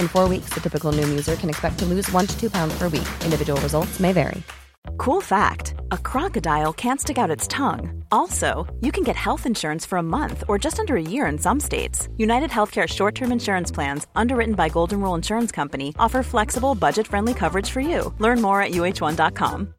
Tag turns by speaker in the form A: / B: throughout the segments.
A: In four weeks, the typical Noom user can expect to lose one to two pounds per week. Individual results may vary.
B: Cool fact a crocodile can't stick out its tongue. Also, you can get health insurance for a month or just under a year in some states. United Healthcare short term insurance plans, underwritten by Golden Rule Insurance Company, offer flexible, budget friendly coverage for you. Learn more at uh1.com.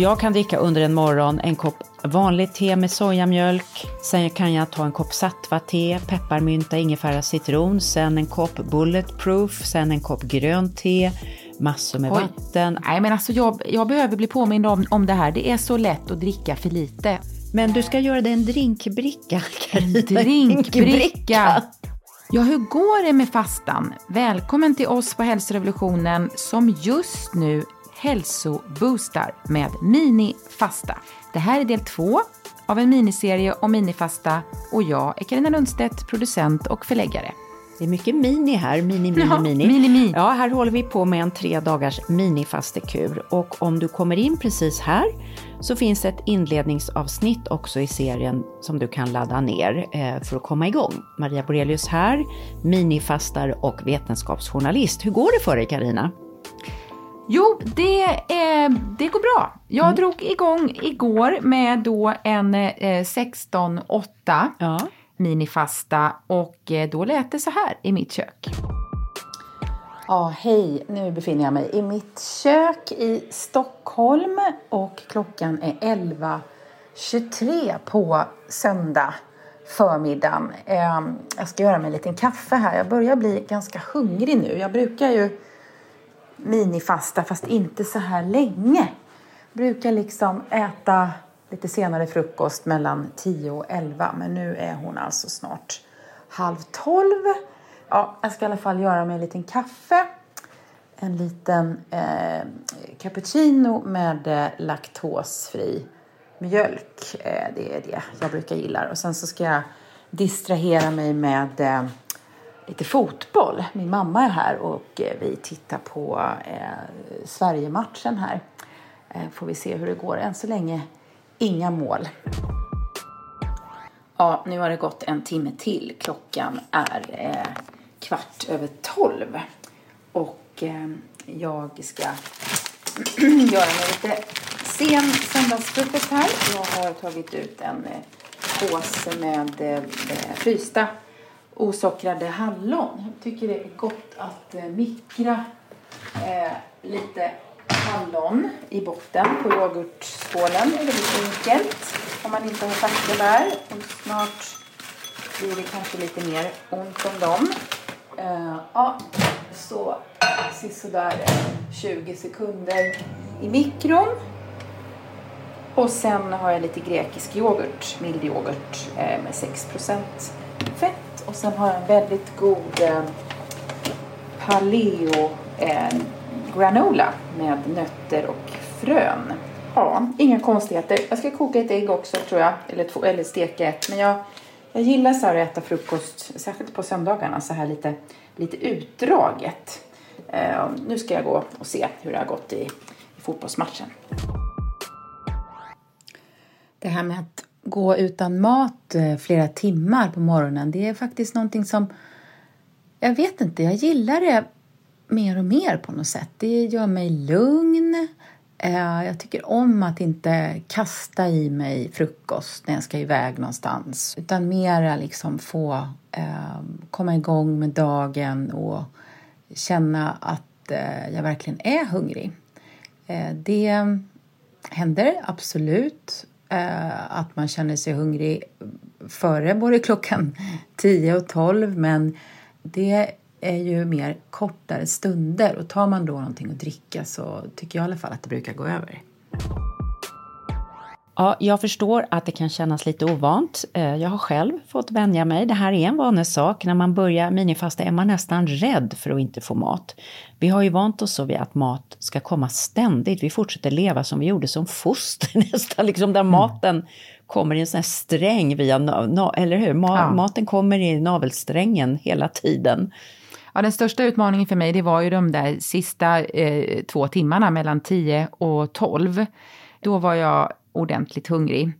C: Jag kan dricka under en morgon en kopp vanligt te med sojamjölk. Sen kan jag ta en kopp sattva-te, pepparmynta, ingefära, citron. Sen en kopp bulletproof, sen en kopp grönt te, massor med
D: Oj.
C: vatten.
D: Nej men alltså jag, jag behöver bli påmind om, om det här. Det är så lätt att dricka för lite.
C: Men du ska göra det en drinkbricka, Carina.
D: Drinkbricka! Ja, hur går det med fastan? Välkommen till oss på Hälsorevolutionen som just nu hälsoboostar med minifasta. Det här är del två av en miniserie om minifasta och jag är Carina Lundstedt, producent och förläggare.
C: Det är mycket mini här, mini, mini,
D: Ja,
C: mini.
D: mini-mi.
C: Ja, här håller vi på med en tre dagars minifastekur. Och om du kommer in precis här så finns ett inledningsavsnitt också i serien som du kan ladda ner eh, för att komma igång. Maria Borelius här, minifastar och vetenskapsjournalist. Hur går det för dig Karina?
D: Jo, det, eh, det går bra. Jag drog igång igår med då en eh, 16-8
C: Ja.
D: minifasta och eh, då lät det så här i mitt kök. Ja, hej. Nu befinner jag mig i mitt kök i Stockholm och klockan är 11.23 på söndag förmiddagen. Eh, jag ska göra mig en liten kaffe här. Jag börjar bli ganska hungrig nu. Jag brukar ju minifasta fast inte så här länge. Brukar liksom äta lite senare frukost mellan 10 och 11 men nu är hon alltså snart halv 12. Ja, jag ska i alla fall göra mig en liten kaffe. En liten eh, cappuccino med eh, laktosfri mjölk. Eh, det är det jag brukar gilla. Och sen så ska jag distrahera mig med eh, lite fotboll. Min mamma är här och eh, vi tittar på eh, Sverigematchen här. Eh, får vi se hur det går. Än så länge inga mål. Ja, nu har det gått en timme till. Klockan är eh, kvart över tolv. Och eh, jag ska göra mig lite sen söndagsfrukost här. Jag har tagit ut en eh, påse med eh, frysta osockrade hallon. Jag tycker det är gott att eh, mikra eh, lite hallon i botten på yoghurtskålen. Det är väldigt enkelt om man inte har sagt det där. Och snart blir det kanske lite mer ont om dem. Eh, ja, så sisådär eh, 20 sekunder i mikron. Och sen har jag lite grekisk yoghurt, mild yoghurt eh, med 6% fett. Och sen har jag en väldigt god eh, paleo eh, granola med nötter och frön. Ja, inga konstigheter. Jag ska koka ett ägg också tror jag, eller, två, eller steka ett. Men jag, jag gillar så här att äta frukost, särskilt på söndagarna, så här lite, lite utdraget. Eh, nu ska jag gå och se hur det har gått i, i fotbollsmatchen. Det här med att gå utan mat eh, flera timmar på morgonen, det är faktiskt någonting som jag vet inte, jag gillar det mer och mer på något sätt. Det gör mig lugn. Eh, jag tycker om att inte kasta i mig frukost när jag ska iväg någonstans utan mera liksom få eh, komma igång med dagen och känna att jag verkligen är hungrig. Det händer absolut Eh, att man känner sig hungrig före både klockan 10 och 12 men det är ju mer kortare stunder och tar man då någonting att dricka så tycker jag i alla fall att det brukar gå över.
C: Ja, jag förstår att det kan kännas lite ovant. Eh, jag har själv fått vänja mig. Det här är en vanesak. När man börjar minifasta är man nästan rädd för att inte få mat. Vi har ju vant oss så vid att mat ska komma ständigt. Vi fortsätter leva som vi gjorde som foster nästan, liksom där mm. maten kommer i en sån här sträng via, eller hur? Ma ja. Maten kommer i navelsträngen hela tiden.
D: Ja, den största utmaningen för mig det var ju de där sista eh, två timmarna mellan 10 och 12. Då var jag ordentligt hungrig.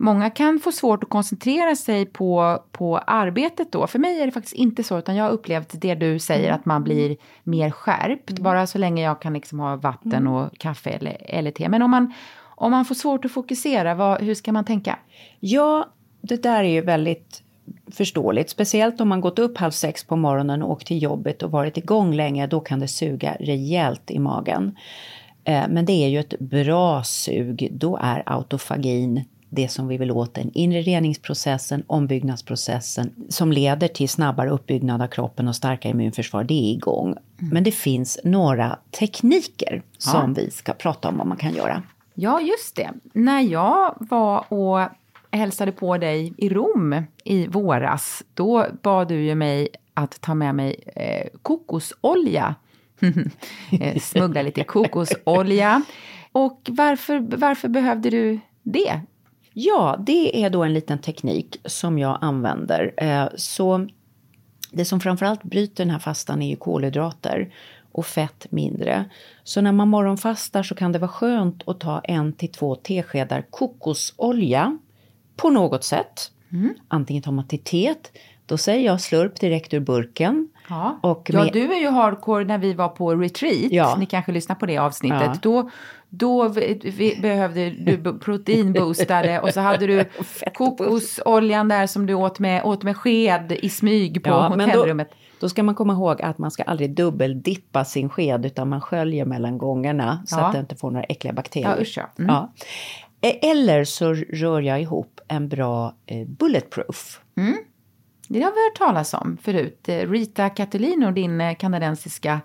D: Många kan få svårt att koncentrera sig på, på arbetet då. För mig är det faktiskt inte så, utan jag har upplevt det du säger, att man blir mer skärpt. Mm. Bara så länge jag kan liksom ha vatten mm. och kaffe eller, eller te. Men om man, om man får svårt att fokusera, vad, hur ska man tänka?
C: Ja, det där är ju väldigt förståeligt. Speciellt om man gått upp halv sex på morgonen och åkt till jobbet och varit igång länge. Då kan det suga rejält i magen. Eh, men det är ju ett bra sug. Då är autofagin det som vi vill åt, den inre reningsprocessen, ombyggnadsprocessen som leder till snabbare uppbyggnad av kroppen och starkare immunförsvar, det är igång. Mm. Men det finns några tekniker som ja. vi ska prata om vad man kan göra.
D: Ja, just det. När jag var och hälsade på dig i Rom i våras, då bad du ju mig att ta med mig eh, kokosolja. Eh, smuggla lite kokosolja. Och varför, varför behövde du det?
C: Ja, det är då en liten teknik som jag använder. Eh, så det som framförallt bryter den här fastan är ju kolhydrater och fett mindre. Så när man morgonfastar så kan det vara skönt att ta en till två teskedar kokosolja på något sätt. Mm. Antingen tar man till teet, då säger jag slurp direkt ur burken.
D: Ja, och med... ja du är ju hardcore när vi var på retreat. Ja. Ni kanske lyssnar på det avsnittet. Ja. Då, då vi, behövde du proteinboostare och så hade du kokosoljan där som du åt med, åt med sked i smyg på ja, hotellrummet.
C: Då, då, ska man komma ihåg att man ska aldrig dubbeldippa sin sked utan man sköljer mellan gångerna så att det inte får några äckliga bakterier.
D: Ja, usch. Mm. ja.
C: Eh, eller så rör jag ihop en bra eh, bulletproof. Mm.
D: Det har vi hört talas om förut. Eh, Rita Catalino, din eh, kanadensiska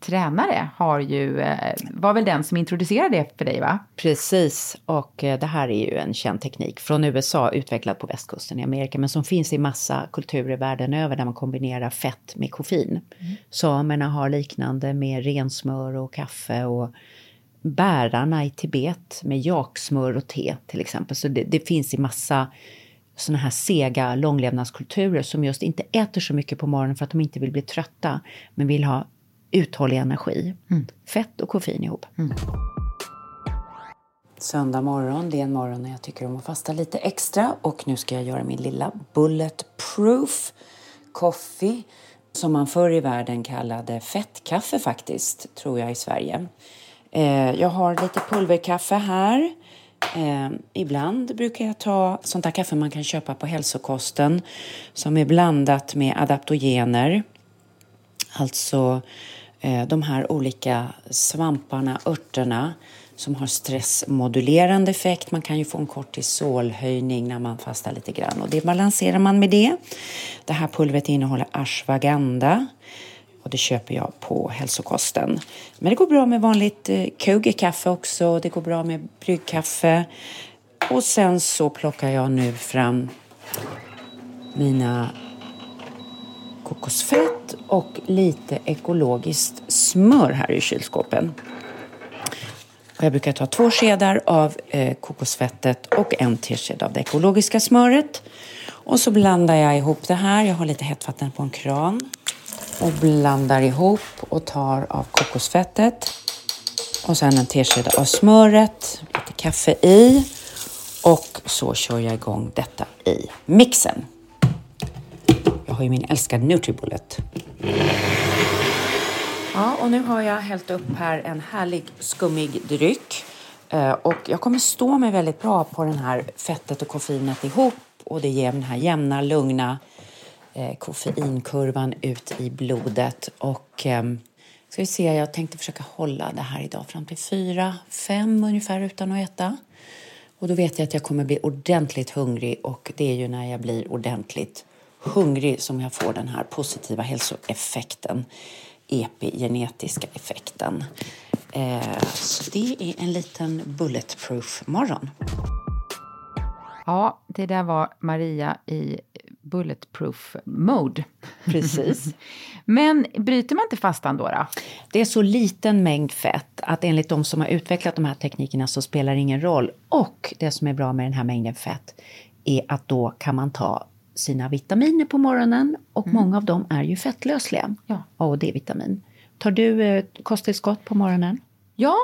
D: tränare, har ju, var väl den som introducerade det för dig va?
C: Precis, och det här är ju en känd teknik från USA, utvecklad på västkusten i Amerika, men som finns i massa kulturer världen över där man kombinerar fett med koffein. Mm. Samerna har liknande med rensmör och kaffe och bärarna i Tibet med jaksmör och te till exempel. Så det, det finns i massa såna här sega långlevnadskulturer som just inte äter så mycket på morgonen för att de inte vill bli trötta men vill ha uthållig energi. Mm. Fett och koffein ihop. Mm. Söndag morgon, det är en morgon när jag tycker om att fasta lite extra och nu ska jag göra min lilla bulletproof coffee som man förr i världen kallade fettkaffe faktiskt, tror jag i Sverige. Eh, jag har lite pulverkaffe här. Eh, ibland brukar jag ta sånt där kaffe man kan köpa på hälsokosten som är blandat med adaptogener. Alltså eh, de här olika svamparna, örterna som har stressmodulerande effekt. Man kan ju få en kortisolhöjning när man fastar lite grann och det balanserar man med det. Det här pulvret innehåller ashwagandha och det köper jag på hälsokosten. Men det går bra med vanligt eh, Kögerkaffe också. Det går bra med bryggkaffe. Och sen så plockar jag nu fram mina kokosfett och lite ekologiskt smör här i kylskåpen. Och jag brukar ta två skedar av eh, kokosfettet och en tesked av det ekologiska smöret. Och så blandar jag ihop det här. Jag har lite hett vatten på en kran och blandar ihop och tar av kokosfettet och sen en tesked av smöret, lite kaffe i Och så kör jag igång detta i mixen. Jag har ju min älskade Nutribullet. Ja, och nu har jag hällt upp här en härlig skummig dryck. Eh, och jag kommer stå mig väldigt bra på den här fettet och koffeinet ihop och det ger den här jämna, lugna eh, koffeinkurvan ut i blodet. Och eh, ska vi se, jag tänkte försöka hålla det här idag fram till fyra, fem ungefär utan att äta. Och då vet jag att jag kommer bli ordentligt hungrig och det är ju när jag blir ordentligt hungrig som jag får den här positiva hälsoeffekten, epigenetiska effekten. Eh, så det är en liten bulletproof morgon.
D: Ja, det där var Maria i bulletproof mode.
C: Precis.
D: Men bryter man inte fastan då, då?
C: Det är så liten mängd fett att enligt de som har utvecklat de här teknikerna så spelar det ingen roll. Och det som är bra med den här mängden fett är att då kan man ta sina vitaminer på morgonen och mm. många av dem är ju fettlösliga. Ja. A och D-vitamin. Tar du eh, kosttillskott på morgonen?
D: Ja,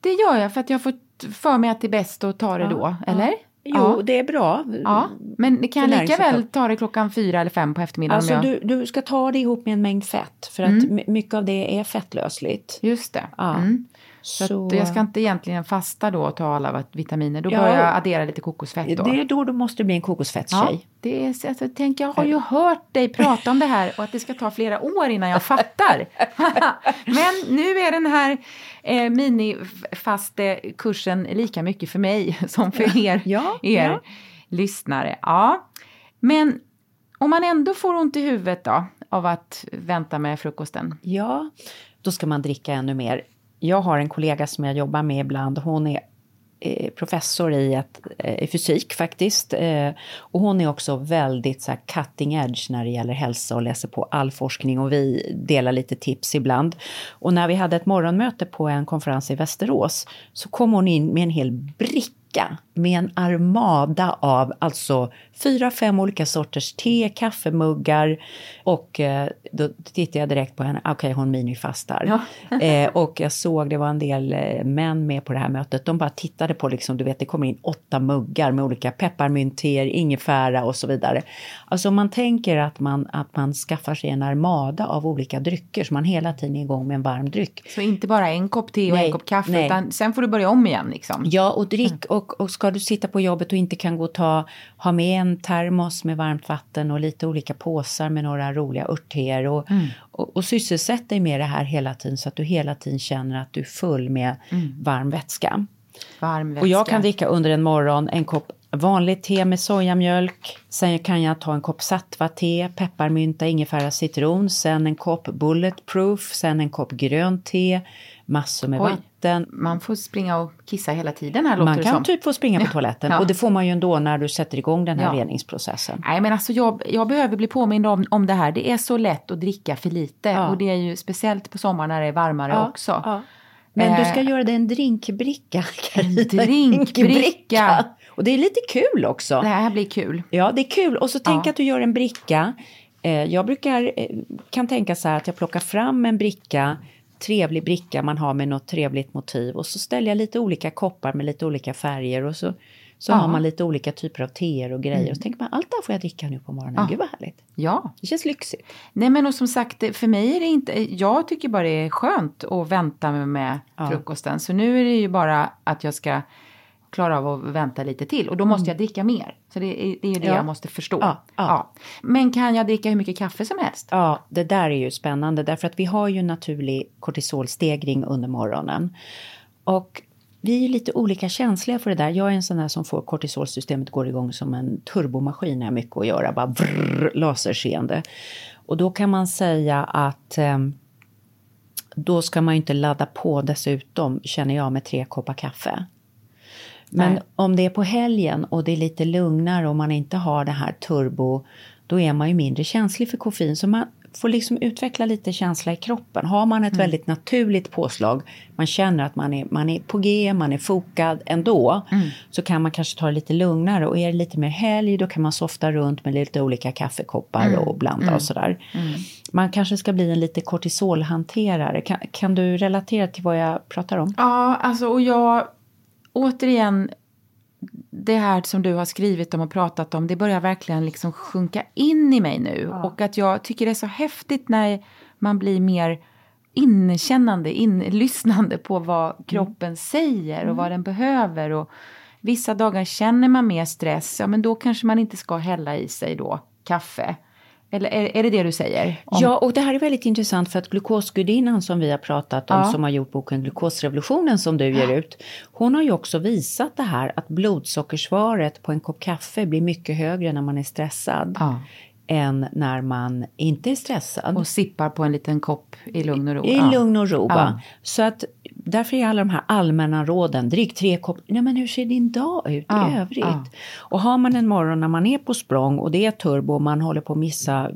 D: det gör jag för att jag har fått för mig att det är bäst att ta det ja, då, eller? Ja.
C: Jo, ja. det är bra.
D: Ja, men kan jag lika väl ta det klockan fyra eller fem på eftermiddagen?
C: Alltså
D: jag...
C: du, du ska ta det ihop med en mängd fett för mm. att mycket av det är fettlösligt.
D: Just det. Ja. Mm. Så, så jag ska inte egentligen fasta då och ta alla vitaminer. Då ja, börjar jag addera lite kokosfett då.
C: Det är då du måste bli en kokosfettstjej. Ja,
D: det är, alltså, tänk, jag har ju hört dig prata om det här och att det ska ta flera år innan jag fattar. Men nu är den här eh, minifaste kursen lika mycket för mig som för er, ja, er ja. lyssnare. Ja. Men om man ändå får ont i huvudet då av att vänta med frukosten?
C: Ja, då ska man dricka ännu mer jag har en kollega som jag jobbar med ibland. Hon är eh, professor i, ett, eh, i fysik faktiskt. Eh, och hon är också väldigt så här, cutting edge när det gäller hälsa och läser på all forskning och vi delar lite tips ibland. Och när vi hade ett morgonmöte på en konferens i Västerås så kom hon in med en hel bricka med en armada av alltså fyra, fem olika sorters te, kaffemuggar och eh, då tittade jag direkt på henne, okej okay, hon minifastar. Ja. eh, och jag såg, det var en del eh, män med på det här mötet, de bara tittade på liksom, du vet det kommer in åtta muggar med olika pepparmynter, ingefära och så vidare. Alltså om man tänker att man, att man skaffar sig en armada av olika drycker så man hela tiden är igång med en varm dryck.
D: Så inte bara en kopp te och nej, en kopp kaffe nej. utan sen får du börja om igen liksom?
C: Ja och drick mm. Och, och ska du sitta på jobbet och inte kan gå och ta, ha med en termos med varmt vatten och lite olika påsar med några roliga örtteer och, mm. och, och sysselsätt dig med det här hela tiden så att du hela tiden känner att du är full med mm. varm vätska.
D: Varm vätska.
C: Och jag kan dricka under en morgon en kopp vanligt te med sojamjölk. Sen kan jag ta en kopp sattva-te, pepparmynta, ingefära, citron. Sen en kopp bulletproof, sen en kopp grönt te, massor med Oj, vatten.
D: Man får springa och kissa hela tiden här
C: Man kan som. typ få springa på toaletten ja. och det får man ju ändå när du sätter igång den här ja. reningsprocessen.
D: Nej men alltså jag, jag behöver bli påmind om, om det här. Det är så lätt att dricka för lite ja. och det är ju speciellt på sommaren när det är varmare också.
C: Men du ska eh, göra det en drinkbricka.
D: En drinkbricka.
C: Och det är lite kul också.
D: Det här blir kul.
C: Ja, det är kul. Och så tänk att du gör en bricka. Eh, jag brukar, eh, kan tänka så här att jag plockar fram en bricka trevlig bricka man har med något trevligt motiv och så ställer jag lite olika koppar med lite olika färger och så, så har man lite olika typer av teer och grejer. Mm. Och så tänker man, allt det här får jag dricka nu på morgonen. Ja. Gud vad härligt.
D: Ja.
C: Det känns lyxigt.
D: Nej men och som sagt, för mig är det inte, jag tycker bara det är skönt att vänta med ja. frukosten. Så nu är det ju bara att jag ska klara av att vänta lite till och då måste mm. jag dricka mer. Så det är, det, är det ja. jag måste förstå. Ja, ja. ja, Men kan jag dricka hur mycket kaffe som helst?
C: Ja, det där är ju spännande därför att vi har ju naturlig kortisolstegring under morgonen. Och vi är ju lite olika känsliga för det där. Jag är en sån där som får kortisolsystemet går igång som en turbomaskin när jag har mycket att göra, bara vrr, laserseende. Och då kan man säga att eh, då ska man ju inte ladda på dessutom, känner jag, med tre koppar kaffe. Men Nej. om det är på helgen och det är lite lugnare och man inte har det här turbo, då är man ju mindre känslig för koffein. Så man får liksom utveckla lite känsla i kroppen. Har man ett mm. väldigt naturligt påslag, man känner att man är, man är på G, man är fokad ändå, mm. så kan man kanske ta det lite lugnare. Och är det lite mer helg, då kan man softa runt med lite olika kaffekoppar mm. och blanda och mm. sådär. Mm. Man kanske ska bli en lite kortisolhanterare. Kan, kan du relatera till vad jag pratar om?
D: Ja, alltså och jag återigen det här som du har skrivit om och pratat om, det börjar verkligen liksom sjunka in i mig nu. Ja. Och att jag tycker det är så häftigt när man blir mer inkännande, inlyssnande på vad mm. kroppen mm. säger och vad den behöver. Och vissa dagar känner man mer stress, ja men då kanske man inte ska hälla i sig då kaffe. Eller är, är det det du säger?
C: Om... Ja, och det här är väldigt intressant för att glukosgudinnan som vi har pratat om, ja. som har gjort boken Glukosrevolutionen som du ger ut, hon har ju också visat det här att blodsockersvaret på en kopp kaffe blir mycket högre när man är stressad. Ja än när man inte är stressad.
D: Och sippar på en liten kopp i lugn och ro.
C: I ja. lugn och ro. Ja. Så att därför är alla de här allmänna råden, drick tre koppar, nej men hur ser din dag ut ja. i övrigt? Och har man en morgon när man är på språng och det är turbo och man håller på att missa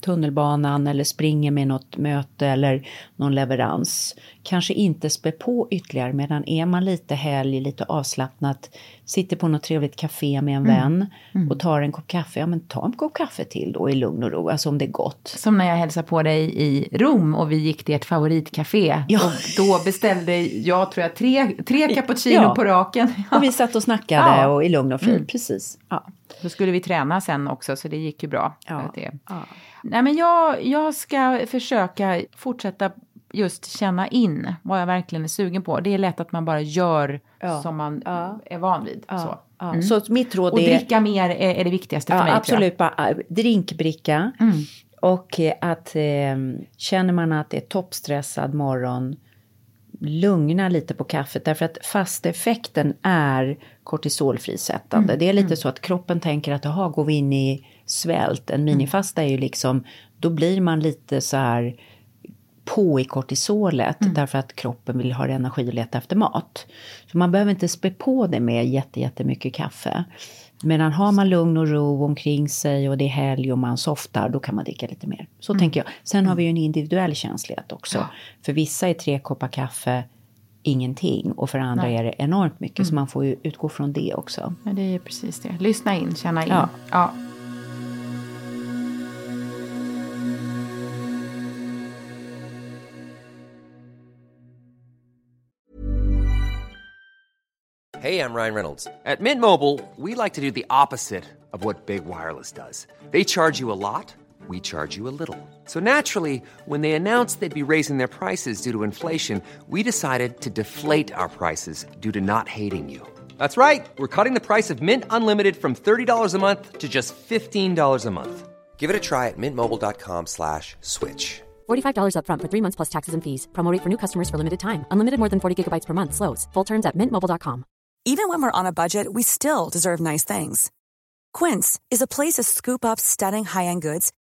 C: tunnelbanan eller springer med något möte eller någon leverans. Kanske inte spä på ytterligare medan är man lite helg, lite avslappnat, sitter på något trevligt café med en mm. vän mm. och tar en kopp kaffe, ja men ta en kopp kaffe till då i lugn och ro, alltså om det är gott.
D: Som när jag hälsade på dig i Rom och vi gick till ert favoritcafé. Ja. Och då beställde jag, tror jag, tre, tre cappuccino ja. på raken.
C: Ja. Och vi satt och snackade och i lugn och frid, mm. precis. Ja.
D: Då skulle vi träna sen också, så det gick ju bra. Ja. Det. Ja. Nej, men jag, jag ska försöka fortsätta just känna in vad jag verkligen är sugen på. Det är lätt att man bara gör ja. som man ja. är van vid. Så.
C: Mm. så mitt råd
D: Och dricka mer är, är det viktigaste för mig.
C: Absolut, bara, äh, drinkbricka. Mm. Och eh, att eh, känner man att det är toppstressad morgon lugna lite på kaffet därför att fasteffekten är kortisolfrisättande. Mm. Det är lite mm. så att kroppen tänker att jaha, går vi in i svält, en minifasta är ju liksom, då blir man lite så här på i kortisolet mm. därför att kroppen vill ha energi och leta efter mat. Så man behöver inte spä på det med jätte, jättemycket kaffe. Medan har man lugn och ro omkring sig och det är helg och man softar, då kan man dricka lite mer. Så mm. tänker jag. Sen har vi ju en individuell känslighet också. Ja. För vissa är tre koppar kaffe ingenting och för andra Nej. är det enormt mycket. Mm. Så man får ju utgå från det också.
D: Ja, det är precis det. Lyssna in, känna in. Ja. ja.
E: Hej, I'm Ryan Reynolds. At Mint Mobile, we like to do the opposite of what Big Wireless does. They charge you a lot, we charge you a little. So naturally, when they announced they'd be raising their prices due to inflation, we decided to deflate our prices due to not hating you. That's right. We're cutting the price of Mint Unlimited from $30 a month to just $15 a month. Give it a try at mintmobile.com slash switch.
F: $45 upfront for three months plus taxes and fees. Promo for new customers for limited time. Unlimited more than 40 gigabytes per month. Slows. Full terms at mintmobile.com.
G: Even when we're on a budget, we still deserve nice things. Quince is a place to scoop up stunning high-end goods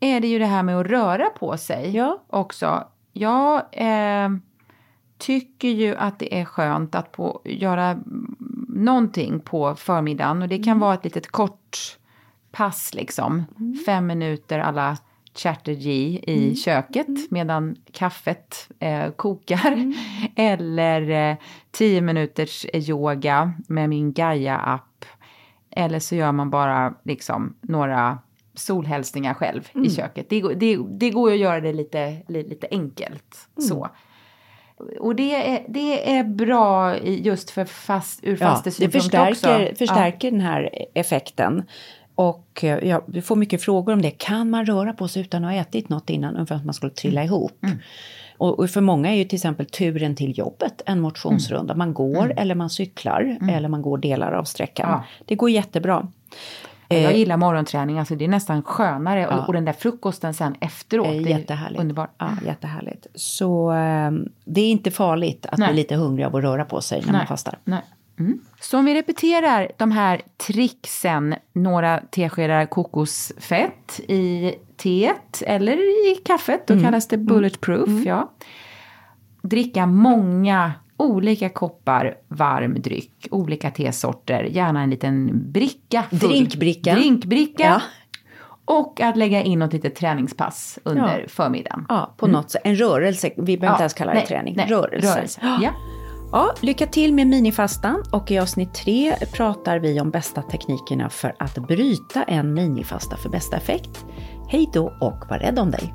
D: är det ju det här med att röra på sig ja. också. Jag eh, tycker ju att det är skönt att på, göra någonting på förmiddagen och det kan mm. vara ett litet kort pass liksom. Mm. Fem minuter alla Chatterjee i mm. köket mm. medan kaffet eh, kokar. Mm. Eller eh, tio minuters yoga med min Gaia-app. Eller så gör man bara liksom några solhälsningar själv mm. i köket. Det, det, det går att göra det lite, lite enkelt mm. så. Och det är, det är bra just för fast, ur ja,
C: det förstärker, också. förstärker ja. den här effekten. Och eh, ja, vi får mycket frågor om det. Kan man röra på sig utan att ha ätit något innan för att man skulle trilla mm. ihop? Mm. Och, för många är ju till exempel turen till jobbet en motionsrunda. Man går mm. eller man cyklar mm. eller man går delar av sträckan. Ja. Det går jättebra.
D: Jag
C: Eh,
D: gillar morgonträning, alltså det är nästan skönare.
C: Ja.
D: Och, den där frukosten sen efteråt.
C: Eh,
D: det är
C: jättehärligt.
D: Underbart.
C: Ja, jättehärligt. Så eh, det är inte farligt att
D: Nej.
C: bli lite hungrig av att röra på sig när man fastar.
D: Nej. Mm. Så om vi repeterar de här tricksen, några teskedar kokosfett i teet eller i kaffet, då
C: Mm.
D: kallas det bulletproof. Ja. Dricka många olika koppar varm dryck, olika tesorter, gärna en liten bricka. full.
C: Drinkbricka.
D: Drinkbricka.
C: Ja.
D: Och att lägga in något litet träningspass under
C: Ja.
D: förmiddagen.
C: Ja, på något sätt. En rörelse. Vi behöver inte ens kalla det
D: nej,
C: träning.
D: nej,
C: rörelse.
D: rörelse. Ja.
C: Ja, lycka till med minifastan och i avsnitt tre pratar vi om bästa teknikerna för att bryta en minifasta för bästa effekt. Hej då och var rädd om dig!